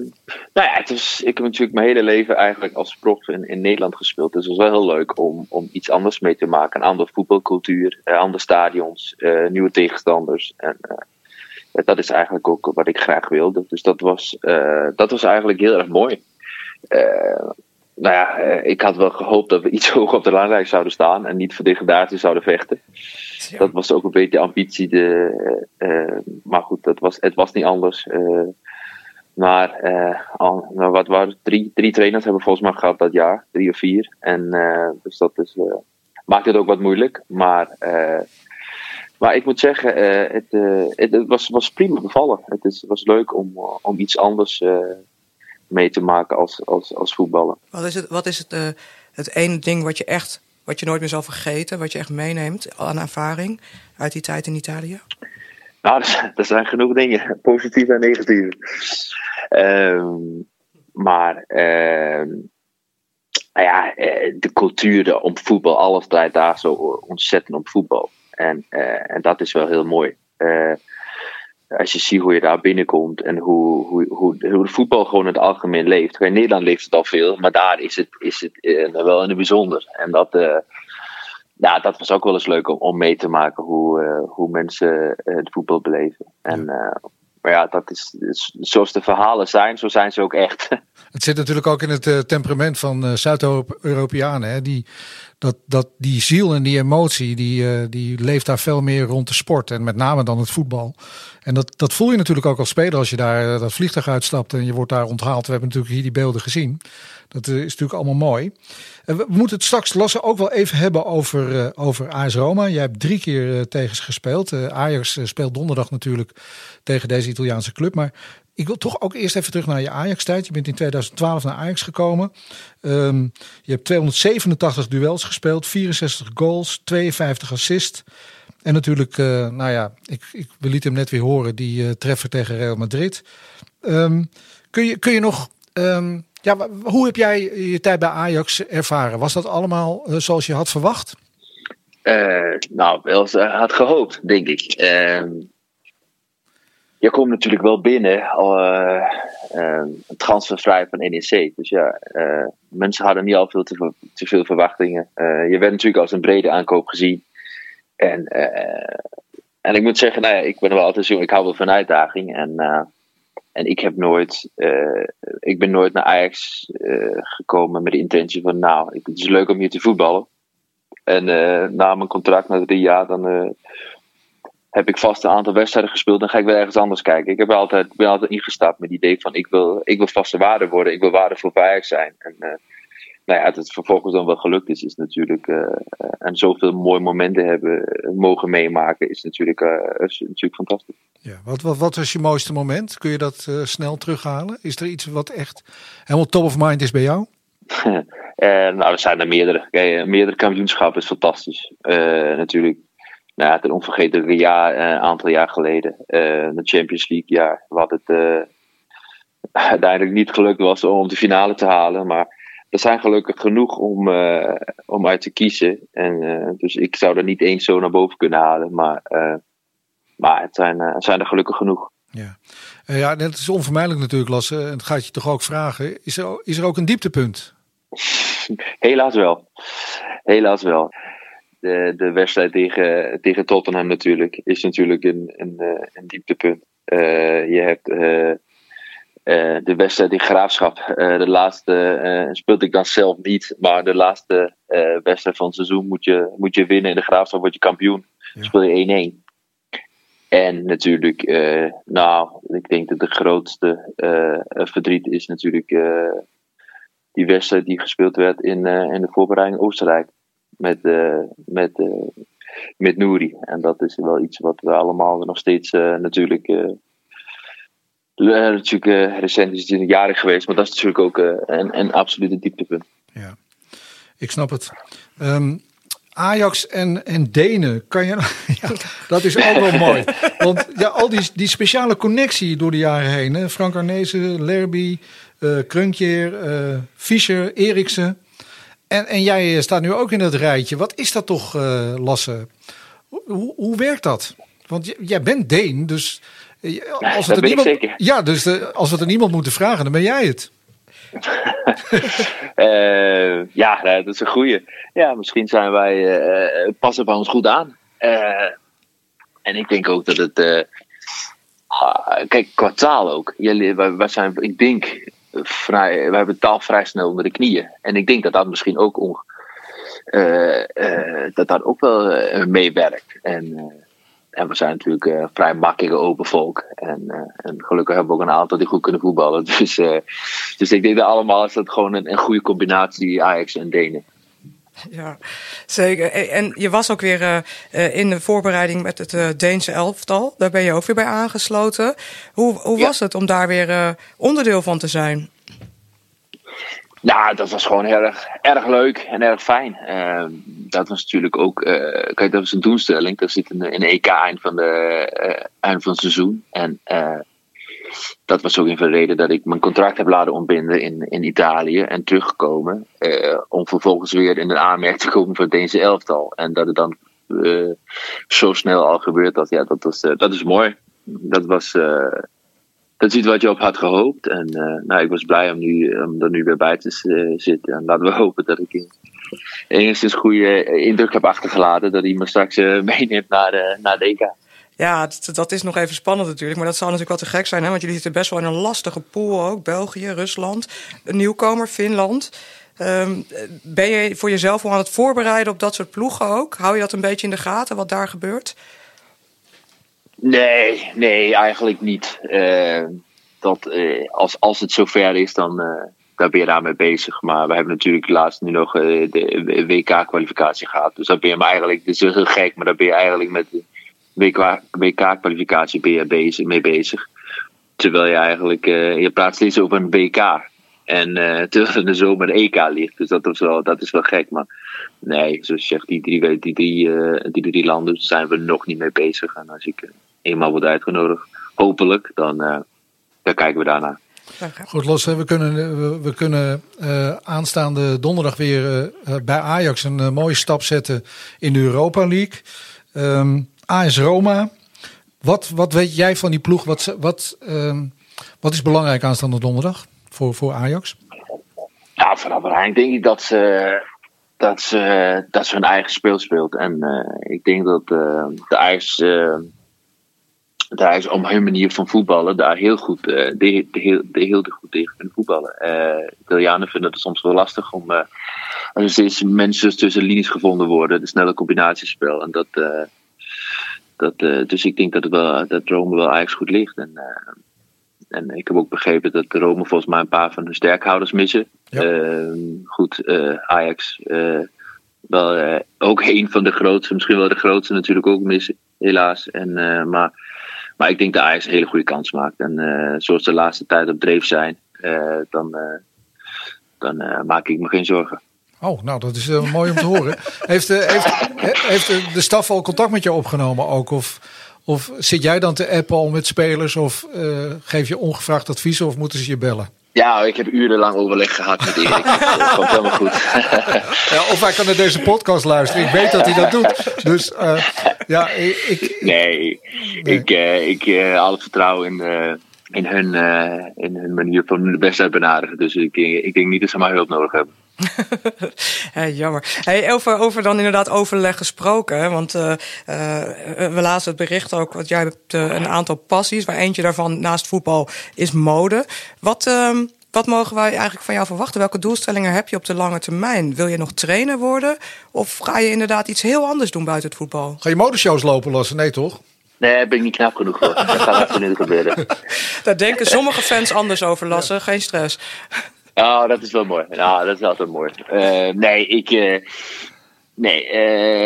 nou ja, het is, ik heb natuurlijk mijn hele leven eigenlijk als prof in, in Nederland gespeeld. Dus het was wel heel leuk om, om iets anders mee te maken. Een andere voetbalcultuur, eh, andere stadions, eh, nieuwe tegenstanders. En eh, dat is eigenlijk ook wat ik graag wilde. Dus dat was, dat was eigenlijk heel erg mooi. Nou ja, ik had wel gehoopt dat we iets <laughs> hoger op de ranglijst zouden staan en niet voor degradatie zouden vechten. Dat was ook een beetje de ambitie. De, maar goed, dat was, het was niet anders. Maar eh, nou, wat waren drie, drie trainers hebben volgens mij gehad dat jaar, drie of vier. En eh, dus dat is, eh, maakt het ook wat moeilijk. Maar, maar ik moet zeggen, het, het, was, was prima bevallen. Het is, was leuk om, om iets anders mee te maken als, als, als voetballen. Wat is het, wat is het, het ene ding wat je echt, wat je nooit meer zal vergeten, wat je echt meeneemt aan ervaring uit die tijd in Italië? Nou, er zijn, genoeg dingen, positieve en negatieve. Ehm, maar ehm, nou ja, eh, de cultuur om voetbal, alles draait daar zo ontzettend om voetbal. En, eh, en dat is wel heel mooi. Eh, als je ziet hoe je daar binnenkomt en hoe, hoe, hoe, hoe de voetbal gewoon in het algemeen leeft. In Nederland leeft het al veel, maar daar is het, is het wel in het bijzonder. En dat, ja, dat was ook wel eens leuk om, om mee te maken hoe, eh, hoe mensen eh, het voetbal beleven. En, eh, maar ja, dat is, is- zoals de verhalen zijn, zo zijn ze ook echt. <laughs> Het zit natuurlijk ook in het temperament van Zuid-Europeanen. Die, dat, dat, die ziel en die emotie, die, eh, die leeft daar veel meer rond de sport. En met name dan het voetbal. En dat, dat voel je natuurlijk ook als speler als je daar eh, dat vliegtuig uitstapt en je wordt daar onthaald. We hebben natuurlijk hier die beelden gezien. Dat eh, is natuurlijk allemaal mooi. We moeten het straks, Lasse, ook wel even hebben over, eh, over AS Roma. Jij hebt drie keer eh, tegen ze gespeeld. Ajax speelt donderdag natuurlijk tegen deze Italiaanse club. Maar ik wil toch ook eerst even terug naar je Ajax-tijd. Je bent in 2012 naar Ajax gekomen. Ehm, je hebt 287 duels gespeeld, 64 goals, 52 assists. En natuurlijk, eh, nou ja, ik, ik, we lieten hem net weer horen, die eh, treffer tegen Real Madrid. Ehm, kun, je, kun je nog, ehm, ja, hoe heb jij je tijd bij Ajax ervaren? Was dat allemaal eh, zoals je had verwacht? Nou, wel had gehoopt, denk ik. Je komt natuurlijk wel binnen, eh, eh, transfervrij van NEC. Dus ja, eh, mensen hadden niet al veel te, te veel verwachtingen. Je werd natuurlijk als een brede aankoop gezien. En, en ik moet zeggen, nou ja, ik ben wel altijd zo, ik hou wel van uitdaging. En, en ik heb nooit, uh, ik ben nooit naar Ajax uh, gekomen met de intentie van, nou, het is leuk om hier te voetballen. En uh, na mijn contract, na drie jaar, dan heb ik vast een aantal wedstrijden gespeeld. Dan ga ik weer ergens anders kijken. Ik heb altijd, ben altijd ingestapt met het idee van, ik wil, ik wil vaste waarde worden. Ik wil waarde voor Ajax zijn. En nou ja, dat het vervolgens dan wel gelukt is, is natuurlijk. en zoveel mooie momenten hebben mogen meemaken, is natuurlijk, is natuurlijk fantastisch. Ja, wat, wat, wat was je mooiste moment? Kun je dat uh, snel terughalen? Is er iets wat echt helemaal top of mind is bij jou? uh, <laughs> nou, er zijn er meerdere. Kijk, meerdere kampioenschappen is fantastisch. Uh, natuurlijk, nou, het een onvergetelijke jaar, een aantal jaar geleden. de Champions League jaar, wat het <laughs> uiteindelijk niet gelukt was om de finale te halen. Maar er zijn gelukkig genoeg om, om uit te kiezen. En, dus ik zou er niet eens zo naar boven kunnen halen. Maar maar het zijn, uh, zijn er gelukkig genoeg. Ja, uh, ja het is onvermijdelijk natuurlijk, Lasse. En het gaat je toch ook vragen. Is er, is er ook een dieptepunt? <laughs> Helaas wel. Helaas wel. De, de wedstrijd tegen, tegen Tottenham natuurlijk is natuurlijk een, een, eh, een dieptepunt. je hebt de wedstrijd in Graafschap. de laatste speelde ik dan zelf niet. Maar de laatste wedstrijd van het seizoen moet je, moet je winnen. In de Graafschap word je kampioen. Ja. Speel je 1-1. En natuurlijk, nou, ik denk dat de grootste verdriet is natuurlijk die wedstrijd die gespeeld werd in, in de voorbereiding Oostenrijk. Met, met, met Nouri. En dat is wel iets wat we allemaal nog steeds natuurlijk. natuurlijk recent is het jarig geweest, maar dat is natuurlijk ook een, een absolute dieptepunt. Ja, ik snap het. Um, Ajax en, en Denen, kan je, <laughs> dat is ook wel mooi. Want ja, al die, die speciale connectie door de jaren heen. Hè? Frank Arnezen, Lerby, uh, Krunkjeer, uh, Fischer, Eriksen. En, en jij staat nu ook in het rijtje. Wat is dat toch, uh, Lasse? Hoe, hoe werkt dat? Want jij bent Deen, dus als we het niemand, ja, dus de, als we het er niemand moeten vragen, dan ben jij het. uh, <laughs> ja, dat is een goeie. Ja, misschien zijn wij, uh, passen bij ons goed aan. Uh, en ik denk ook dat het. kijk, qua taal ook. Jullie, wij, wij, zijn, ik denk, vrij, we hebben taal vrij snel onder de knieën. En ik denk dat dat misschien ook, on, dat dat ook wel meewerkt. En en we zijn natuurlijk vrij makkelijke open volk. En, en gelukkig hebben we ook een aantal die goed kunnen voetballen. <laughs> Dus, dus ik denk dat allemaal is dat gewoon een, een goede combinatie Ajax en Denen. <laughs> Ja, zeker. En je was ook weer in de voorbereiding met het Deense elftal. Daar ben je ook weer bij aangesloten. Hoe, hoe was het om daar weer onderdeel van te zijn? Nou, dat was gewoon erg, erg leuk en erg fijn. Dat was natuurlijk ook, kijk, dat was een doelstelling. Dat zit een, een EK eind van, de, eind van het seizoen. En dat was ook een van de reden dat ik mijn contract heb laten ontbinden in, in Italië en teruggekomen. om vervolgens weer in de aanmerking te komen voor Deense elftal. En dat het dan zo snel al gebeurt, dat, ja, dat, was, dat is mooi. Dat was dat is iets wat je op had gehoopt. En nou, ik was blij om, nu, om er nu weer bij te zitten. En laten we hopen dat ik enigszins goede indruk heb achtergelaten. Dat hij me straks <laughs> meeneemt naar naar de. Ja, dat, dat, is nog even spannend natuurlijk. Maar dat zou natuurlijk wel te gek zijn. Hè? Want jullie zitten best wel in een lastige pool ook. België, Rusland, een nieuwkomer, Finland. Um, ben je voor jezelf al aan het voorbereiden op dat soort ploegen ook? Hou je dat een beetje in de gaten, wat daar gebeurt? Nee, nee, eigenlijk niet. Uh, dat, uh, als, als het zover is, dan uh, daar ben je daarmee bezig. Maar we hebben natuurlijk laatst nu nog de WK-kwalificatie gehad. Dus daar ben je maar eigenlijk, dit is heel gek, maar daar ben je eigenlijk met WK-kwalificatie ben je bezig, mee bezig. Terwijl je eigenlijk, je praat steeds over een WK. En terwijl er de zomer een EK ligt. Dus dat is wel, dat is wel gek. Maar nee, zoals je zegt, die drie, die drie, die drie landen zijn we nog niet mee bezig. En als ik eenmaal wordt uitgenodigd, hopelijk, dan, uh, dan kijken we daarna. Goed, Los, we kunnen, we, we kunnen uh, aanstaande donderdag weer uh, bij Ajax een mooie stap zetten in de Europa League. Um, AS Roma, wat, wat weet jij van die ploeg? Wat, wat, um, wat is belangrijk aanstaande donderdag voor, voor Ajax? Ja, vanaf belangrijk denk ik dat ze, dat ze, dat ze hun eigen speel speelt. En ik denk dat de Ajax daar is om hun manier van voetballen daar heel goed, uh, de, de, heel, de heel goed tegen kunnen voetballen. Uh, Italianen vinden het soms wel lastig om, uh, als er steeds mensen tussen linies gevonden worden, de snelle combinatiespel. En dat, dat, dus ik denk dat, het wel, dat Rome wel eigenlijk goed ligt. En, en ik heb ook begrepen dat Rome volgens mij een paar van hun sterkhouders missen. Ja. goed, Ajax wel ook een van de grootste, misschien wel de grootste natuurlijk ook missen, helaas. En, maar maar ik denk dat Ajax een hele goede kans maakt. En zoals de laatste tijd op dreef zijn, dan, dan maak ik me geen zorgen. Oh, nou dat is mooi om te horen. Heeft, heeft, heeft de staf al contact met je opgenomen ook? Of, of zit jij dan te appen al met spelers? Of geef je ongevraagd advies of moeten ze je bellen? Ja, ik heb urenlang overleg gehad met Erik. <laughs> dat komt helemaal goed. ja, of hij kan naar deze podcast luisteren. Ik weet dat hij dat doet. Dus uh, ja, ik... nee, nee, ik, uh, ik uh, al het vertrouwen in, in, hun, in hun manier van de wedstrijd benaderen. Dus ik, ik denk niet dat ze maar hulp nodig hebben. Hey, <laughs> jammer. Hey, over, over dan inderdaad overleg gesproken. Want uh, uh, we lazen het bericht ook. Want jij hebt uh, een aantal passies. Waar eentje daarvan naast voetbal is mode. Wat, ehm, wat mogen wij eigenlijk van jou verwachten? Welke doelstellingen heb je op de lange termijn? Wil je nog trainer worden? Of ga je inderdaad iets heel anders doen buiten het voetbal? Ga je modeshows lopen lossen? Nee, toch? Nee, daar ben ik niet knap genoeg voor. Dat gaat <laughs> absoluut gebeuren. Daar denken sommige fans anders over, Lassen. Geen stress. Oh, dat is wel mooi. Nou, dat is altijd mooi. Uh, nee, ik. Uh, nee,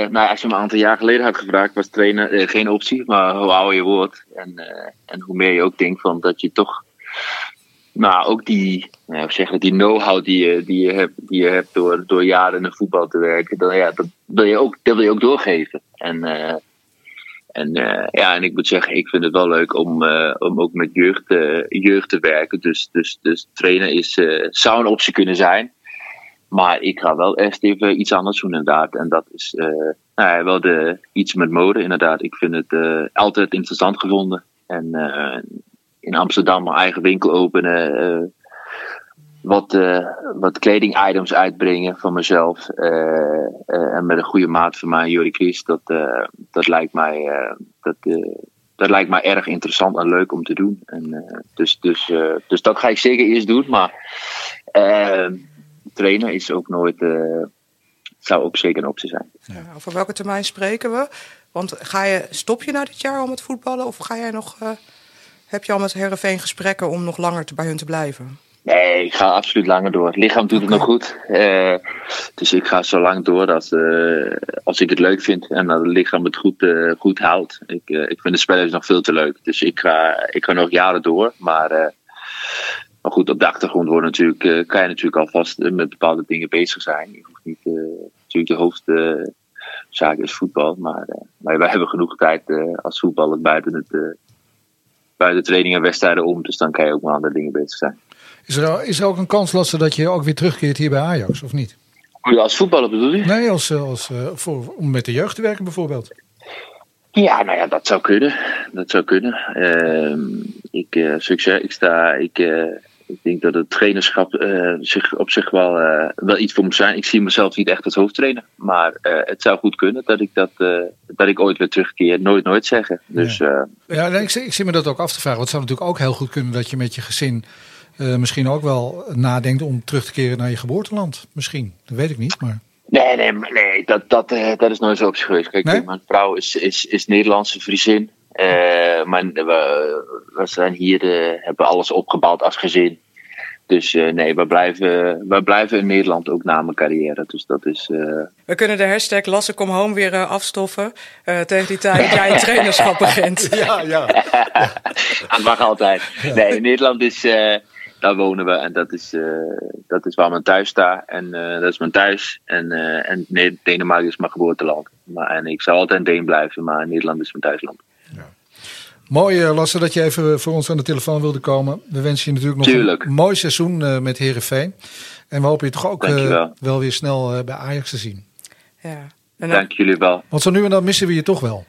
nou, als je me een aantal jaar geleden had gevraagd, was trainen geen optie. Maar hoe ouder je wordt en, en hoe meer je ook denkt van dat je toch. Nou, ook die, nou, zeggen, die know-how die je, die, je hebt, die je hebt door, door jaren in de voetbal te werken, dan, ja, dat, wil je ook, dat wil je ook doorgeven. En en uh, ja, en ik moet zeggen, ik vind het wel leuk om, uh, om ook met jeugd, uh, jeugd te werken. Dus, dus, dus trainen is, zou een optie kunnen zijn. Maar ik ga wel echt even iets anders doen, inderdaad. En dat is nou, wel de, iets met mode, inderdaad. Ik vind het altijd interessant gevonden. En in Amsterdam mijn eigen winkel openen wat, uh, wat kledingitems uitbrengen van mezelf. Uh, uh, en met een goede maat van mij, Jori Chris. Dat, dat, lijkt mij, dat, dat lijkt mij erg interessant en leuk om te doen. En, dus, dus, dus dat ga ik zeker eerst doen. Maar trainen is ook nooit. zou ook zeker een optie zijn. Ja, over welke termijn spreken we? Want ga je, stop je na dit jaar al met voetballen? Of ga jij nog, heb je al met Herenveen gesprekken om nog langer te, bij hun te blijven? Nee, ik ga absoluut langer door. Het lichaam doet het nog goed. Uh, dus ik ga zo lang door als, uh, als ik het leuk vind en dat het lichaam het goed, uh, goed houdt. Ik, ik vind de spelers nog veel te leuk. Dus ik ga, ik ga nog jaren door. Maar, maar goed, op de achtergrond wordt natuurlijk, kan je natuurlijk alvast met bepaalde dingen bezig zijn. Je hoeft niet, natuurlijk de hoofdzaak is voetbal. Maar, maar wij hebben genoeg tijd als voetballer buiten, het, buiten training en wedstrijden om. Dus dan kan je ook met andere dingen bezig zijn. Is er, is er ook een kans, Lasse, dat je ook weer terugkeert hier bij Ajax, of niet? Als voetballer bedoel je? Nee, als, als, uh, voor, om met de jeugd te werken bijvoorbeeld. Ja, nou ja, dat zou kunnen. Dat zou kunnen. Uh, ik, uh, succes, ik, sta, ik, uh, ik denk dat het trainerschap zich op zich wel, wel iets voor moet zijn. Ik zie mezelf niet echt als hoofdtrainer. Maar het zou goed kunnen dat ik, dat, dat ik ooit weer terugkeer. Nooit, nooit zeggen. Dus, ja, ja nee, ik, ik zie me dat ook af te vragen. Want het zou natuurlijk ook heel goed kunnen dat je met je gezin uh, misschien ook wel nadenkt om terug te keren naar je geboorteland. Misschien, dat weet ik niet. Maar... Nee, nee, nee dat, dat, uh, dat is nooit zo op zich geweest. Kijk, nee? mijn vrouw is, is, is Nederlandse Friesin. Uh, maar we, we zijn hier, hebben alles opgebouwd als gezin. Dus nee, we blijven, we blijven in Nederland ook na mijn carrière. Dus dat is. We kunnen de hashtag Lasse Kom Home weer afstoffen. tegen die tijd dat jij een trainerschap begint. <laughs> ja, ja. <laughs> dat mag altijd. Nee, Nederland is daar wonen we en dat is, uh, dat is waar mijn thuis staat. En uh, dat is mijn thuis. En, uh, en Denemarken is mijn geboorteland. Maar, en ik zal altijd een Deen blijven, maar Nederland is mijn thuisland. Ja. Mooi, Lasse, dat je even voor ons aan de telefoon wilde komen. We wensen je natuurlijk nog Tuurlijk. een mooi seizoen met Herenveen. En we hopen je toch ook wel weer snel bij Ajax te zien. Ja. Dank jullie wel. Want zo nu en dan missen we je toch wel.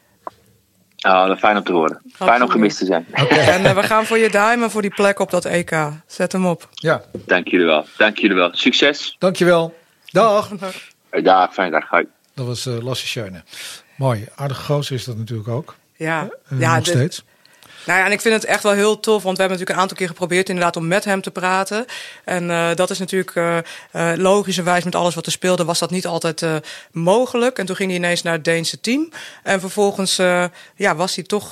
Oh, dat fijn om te horen. Fijn om gemist te zijn. En uh, we gaan voor je duimen voor die plek op dat EK. Zet hem op. Ja. Dank jullie wel. Dank jullie wel. Succes. Dank je wel. Dag. Dag, fijne dag. Hoi. Dat was uh, Lasse Schöne. Mooi. Aardige gozer is dat natuurlijk ook. Ja. Uh, ja nog steeds. Nou ja, en ik vind het echt wel heel tof, want we hebben natuurlijk een aantal keer geprobeerd inderdaad om met hem te praten. En uh, dat is natuurlijk uh, uh, logischerwijs met alles wat er speelde, was dat niet altijd mogelijk. En toen ging hij ineens naar het Deense team. En vervolgens ja, was hij toch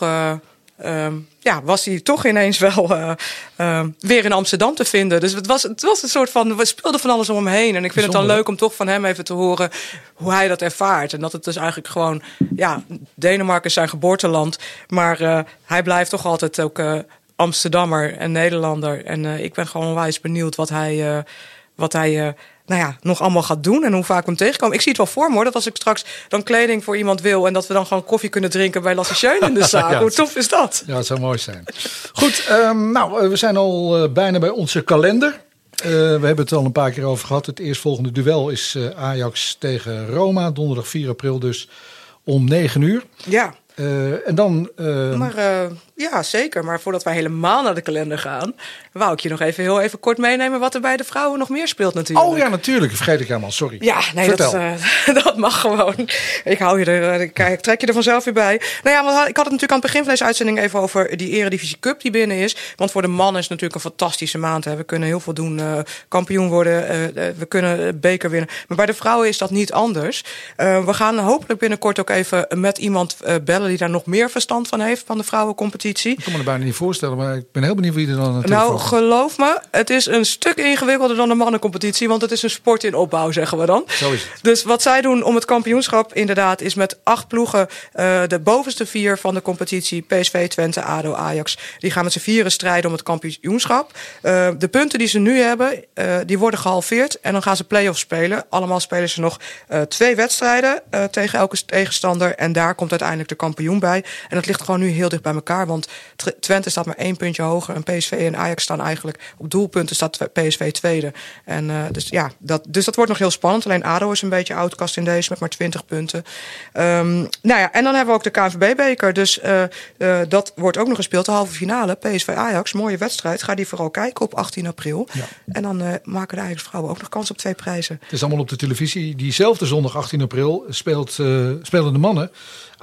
um, ja, was hij toch ineens wel uh, uh, weer in Amsterdam te vinden. Dus het was, het was een soort van, we speelden van alles om hem heen. En ik vind het dan leuk om toch van hem even te horen hoe hij dat ervaart. En dat het dus eigenlijk gewoon, ja, Denemarken is zijn geboorteland. Maar uh, hij blijft toch altijd ook Amsterdammer en Nederlander. En ik ben gewoon onwijs benieuwd wat hij, wat hij nou ja, nog allemaal gaat doen en hoe vaak we hem tegenkomen. Ik zie het wel voor me hoor, dat als ik straks dan kleding voor iemand wil... en dat we dan gewoon koffie kunnen drinken bij Lasse in de <laughs> zaak. hoe tof is dat? Ja, het zou mooi zijn. Goed, um, nou, we zijn al uh, bijna bij onze kalender. Uh, we hebben het al een paar keer over gehad. Het eerstvolgende duel is uh, Ajax tegen Roma, donderdag 4 april dus om 9 uur. Ja. en dan... maar ja, zeker. Maar voordat wij helemaal naar de kalender gaan, wou ik je nog even heel even kort meenemen wat er bij de vrouwen nog meer speelt natuurlijk. Oh ja, natuurlijk. Vergeet ik helemaal. Sorry. Ja, nee, dat, uh, <laughs> dat, mag gewoon. Ik hou je er, eh, ik trek je er vanzelf weer bij. Nou ja, ik had het natuurlijk aan het begin van deze uitzending even over die Eredivisie Cup die binnen is. Want voor de mannen is het natuurlijk een fantastische maand. Hè. We kunnen heel veel doen, uh, kampioen worden, uh, we kunnen beker winnen. Maar bij de vrouwen is dat niet anders. we gaan hopelijk binnenkort ook even met iemand bellen die daar nog meer verstand van heeft van de vrouwencompetitie Ik kan me er bijna niet voorstellen, maar ik ben heel benieuwd wie er dan naartoe Nou, geloof me, het is een stuk ingewikkelder dan de mannencompetitie, want het is een sport in opbouw, zeggen we dan. Zo is het. Dus wat zij doen om het kampioenschap inderdaad is met acht ploegen uh, de bovenste vier van de competitie, PSV, Twente, ADO, Ajax, die gaan met z'n vieren strijden om het kampioenschap. Uh, de punten die ze nu hebben, uh, die worden gehalveerd en dan gaan ze play-offs spelen. Allemaal spelen ze nog twee wedstrijden tegen elke tegenstander en daar komt uiteindelijk de kampioen bij. En dat ligt gewoon nu heel dicht bij elkaar. Want Twente staat maar één puntje hoger. En PSV en Ajax staan eigenlijk op doelpunten staat PSV tweede. En uh, dus ja, dat, dus dat wordt nog heel spannend. Alleen ADO is een beetje outcast in deze met maar 20 punten. Um, nou ja, en dan hebben we ook de KNVB-beker. Dus uh, uh, dat wordt ook nog gespeeld. De halve finale, PSV Ajax. Mooie wedstrijd. Ga die vooral kijken op 18 april. Ja. En dan maken de Ajax-vrouwen ook nog kans op twee prijzen. Het is allemaal op de televisie. Diezelfde zondag 18 april speelt, spelen de mannen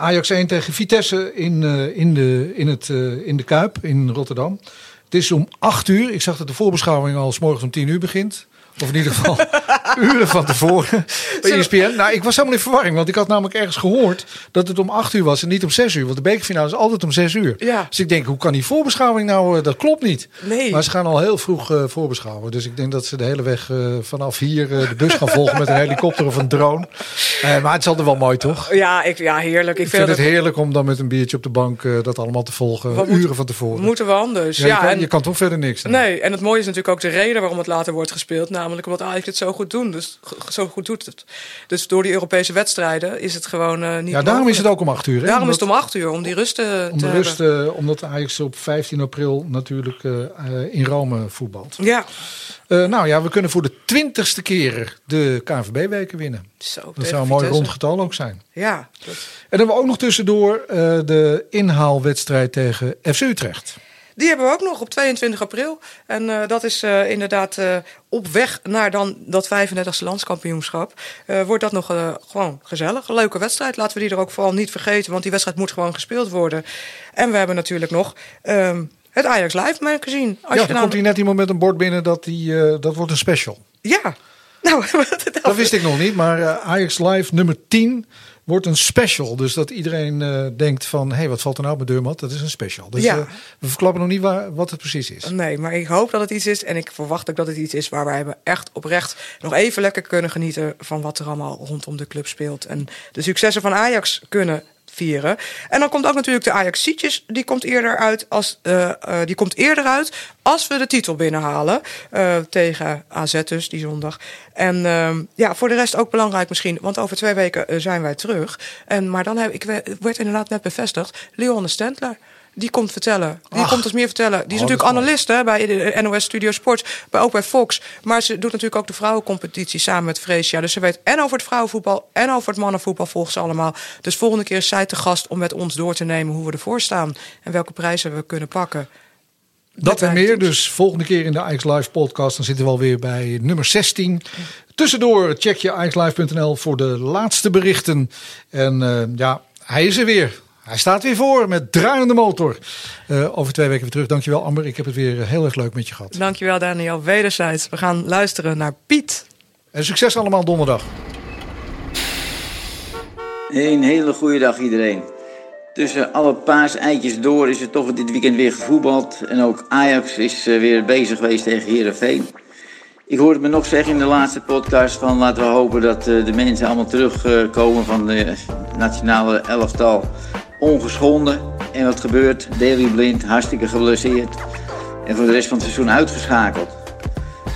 Ajax 1 tegen Vitesse in, uh, in, de, in, het, uh, in de Kuip in Rotterdam. Het is om 8 uur. Ik zag dat de voorbeschouwing al s morgens om 10 uur begint. Of in ieder geval <laughs> uren van tevoren bij ESPN. Nou, ik was helemaal in verwarring. Want ik had namelijk ergens gehoord dat het om 8 uur was en niet om 6 uur. Want de bekerfinale is altijd om 6 uur. Ja. Dus ik denk, hoe kan die voorbeschouwing nou... Uh, dat klopt niet. Nee. Maar ze gaan al heel vroeg uh, voorbeschouwen. Dus ik denk dat ze de hele weg uh, vanaf hier de bus gaan volgen met een helikopter of een drone. maar het is altijd wel mooi, toch? Ja, ik, ja heerlijk. Ik, ik vind, het heerlijk om dan met een biertje op de bank dat allemaal te volgen. Wat uren moet, van tevoren. Moeten we anders. Ja, ja je, kan, en, je kan toch verder niks. Dan. Nee, en het mooie is natuurlijk ook de reden waarom het later wordt gespeeld. Namelijk omdat Ajax het zo goed doen. Dus zo goed doet het. Dus door die Europese wedstrijden is het gewoon uh, niet. Ja, daarom is het ook om acht uur. Hè? Daarom omdat, is het om acht uur, om die rust te om de rust, uh, omdat Ajax op 15 april natuurlijk uh, in Rome voetbalt. Ja. nou ja, we kunnen voor de twintigste keer de KNVB-weken winnen. Zo, dat zou een mooi rond getal ook zijn. Ja. Dat... En dan hebben we ook nog tussendoor de inhaalwedstrijd tegen FC Utrecht. Die hebben we ook nog op 22 april. En uh, dat is uh, inderdaad uh, op weg naar dan dat 35e landskampioenschap. wordt dat nog gewoon gezellig. Een leuke wedstrijd. Laten we die er ook vooral niet vergeten. Want die wedstrijd moet gewoon gespeeld worden. En we hebben natuurlijk nog... Um, het Ajax Live magazine. Als ja, dan nou... komt hier net iemand met een bord binnen dat, die, dat wordt een special. Ja, <laughs> nou, dat wist ik nog niet, maar Ajax Live nummer 10 wordt een special. Dus dat iedereen uh, denkt van, hé, hey, wat valt er nou op mijn deurmat? Dat is een special. Dus ja. uh, we verklappen nog niet waar, wat het precies is. Nee, maar ik hoop dat het iets is. En ik verwacht ook dat het iets is waar wij echt oprecht nog even lekker kunnen genieten van wat er allemaal rondom de club speelt. En de successen van Ajax kunnen En dan komt ook natuurlijk de Ajaxietjes. Die komt eerder uit als uh, uh, die komt eerder uit als we de titel binnenhalen uh, tegen AZ dus die zondag. En ja, voor de rest ook belangrijk misschien, want over twee weken zijn wij terug. En maar dan heb ik werd inderdaad net bevestigd, Leon Stentler die komt vertellen. Die Ach, komt ons meer vertellen. Die is oh, natuurlijk analist hè, bij de NOS Studio Sports, bij, ook bij Fox. Maar ze doet natuurlijk ook de vrouwencompetitie samen met Freesia. Dus ze weet en over het vrouwenvoetbal en over het mannenvoetbal volgt ze allemaal. Dus volgende keer is zij te gast om met ons door te nemen hoe we ervoor staan. En welke prijzen we kunnen pakken. Dat en meer dus volgende keer in de Ajax Live podcast. Dan zitten we alweer bij nummer 16. Tussendoor check je ajaxlive.nl voor de laatste berichten. En uh, ja, hij is er weer. Hij staat weer voor met draaiende motor. Uh, over twee weken weer terug. Dankjewel Amber. Ik heb het weer heel erg leuk met je gehad. Dankjewel Daniel. Wederzijds. We gaan luisteren naar Piet. En succes allemaal donderdag. Een hele goede dag iedereen. Tussen alle paaseitjes door is er toch dit weekend weer gevoetbald. En ook Ajax is weer bezig geweest tegen Herenveen. Ik hoorde me nog zeggen in de laatste podcast van laten we hopen dat de mensen allemaal terugkomen van de nationale elftal ongeschonden. En wat gebeurt? Daley Blind hartstikke geblesseerd. En voor de rest van het seizoen uitgeschakeld.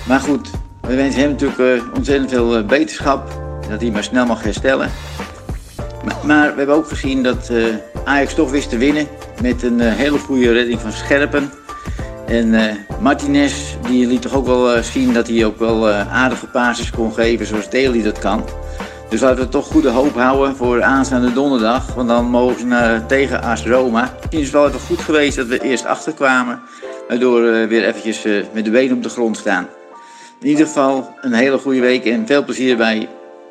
Maar goed, we wensen hem natuurlijk ontzettend veel beterschap. Dat hij maar snel mag herstellen. Maar we hebben ook gezien dat uh, Ajax toch wist te winnen. Met een hele goede redding van Scherpen. En Martinez die liet toch ook wel zien dat hij ook wel aardige passes kon geven zoals Daly dat kan. Dus laten we toch goede hoop houden voor aanstaande donderdag. Want dan mogen ze tegen AS Roma. Het is wel even goed geweest dat we eerst achterkwamen. Waardoor we weer eventjes met de benen op de grond staan. In ieder geval een hele goede week en veel plezier bij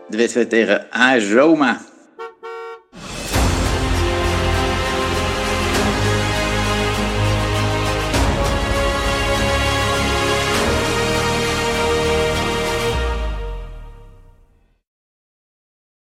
de wedstrijd tegen AS Roma.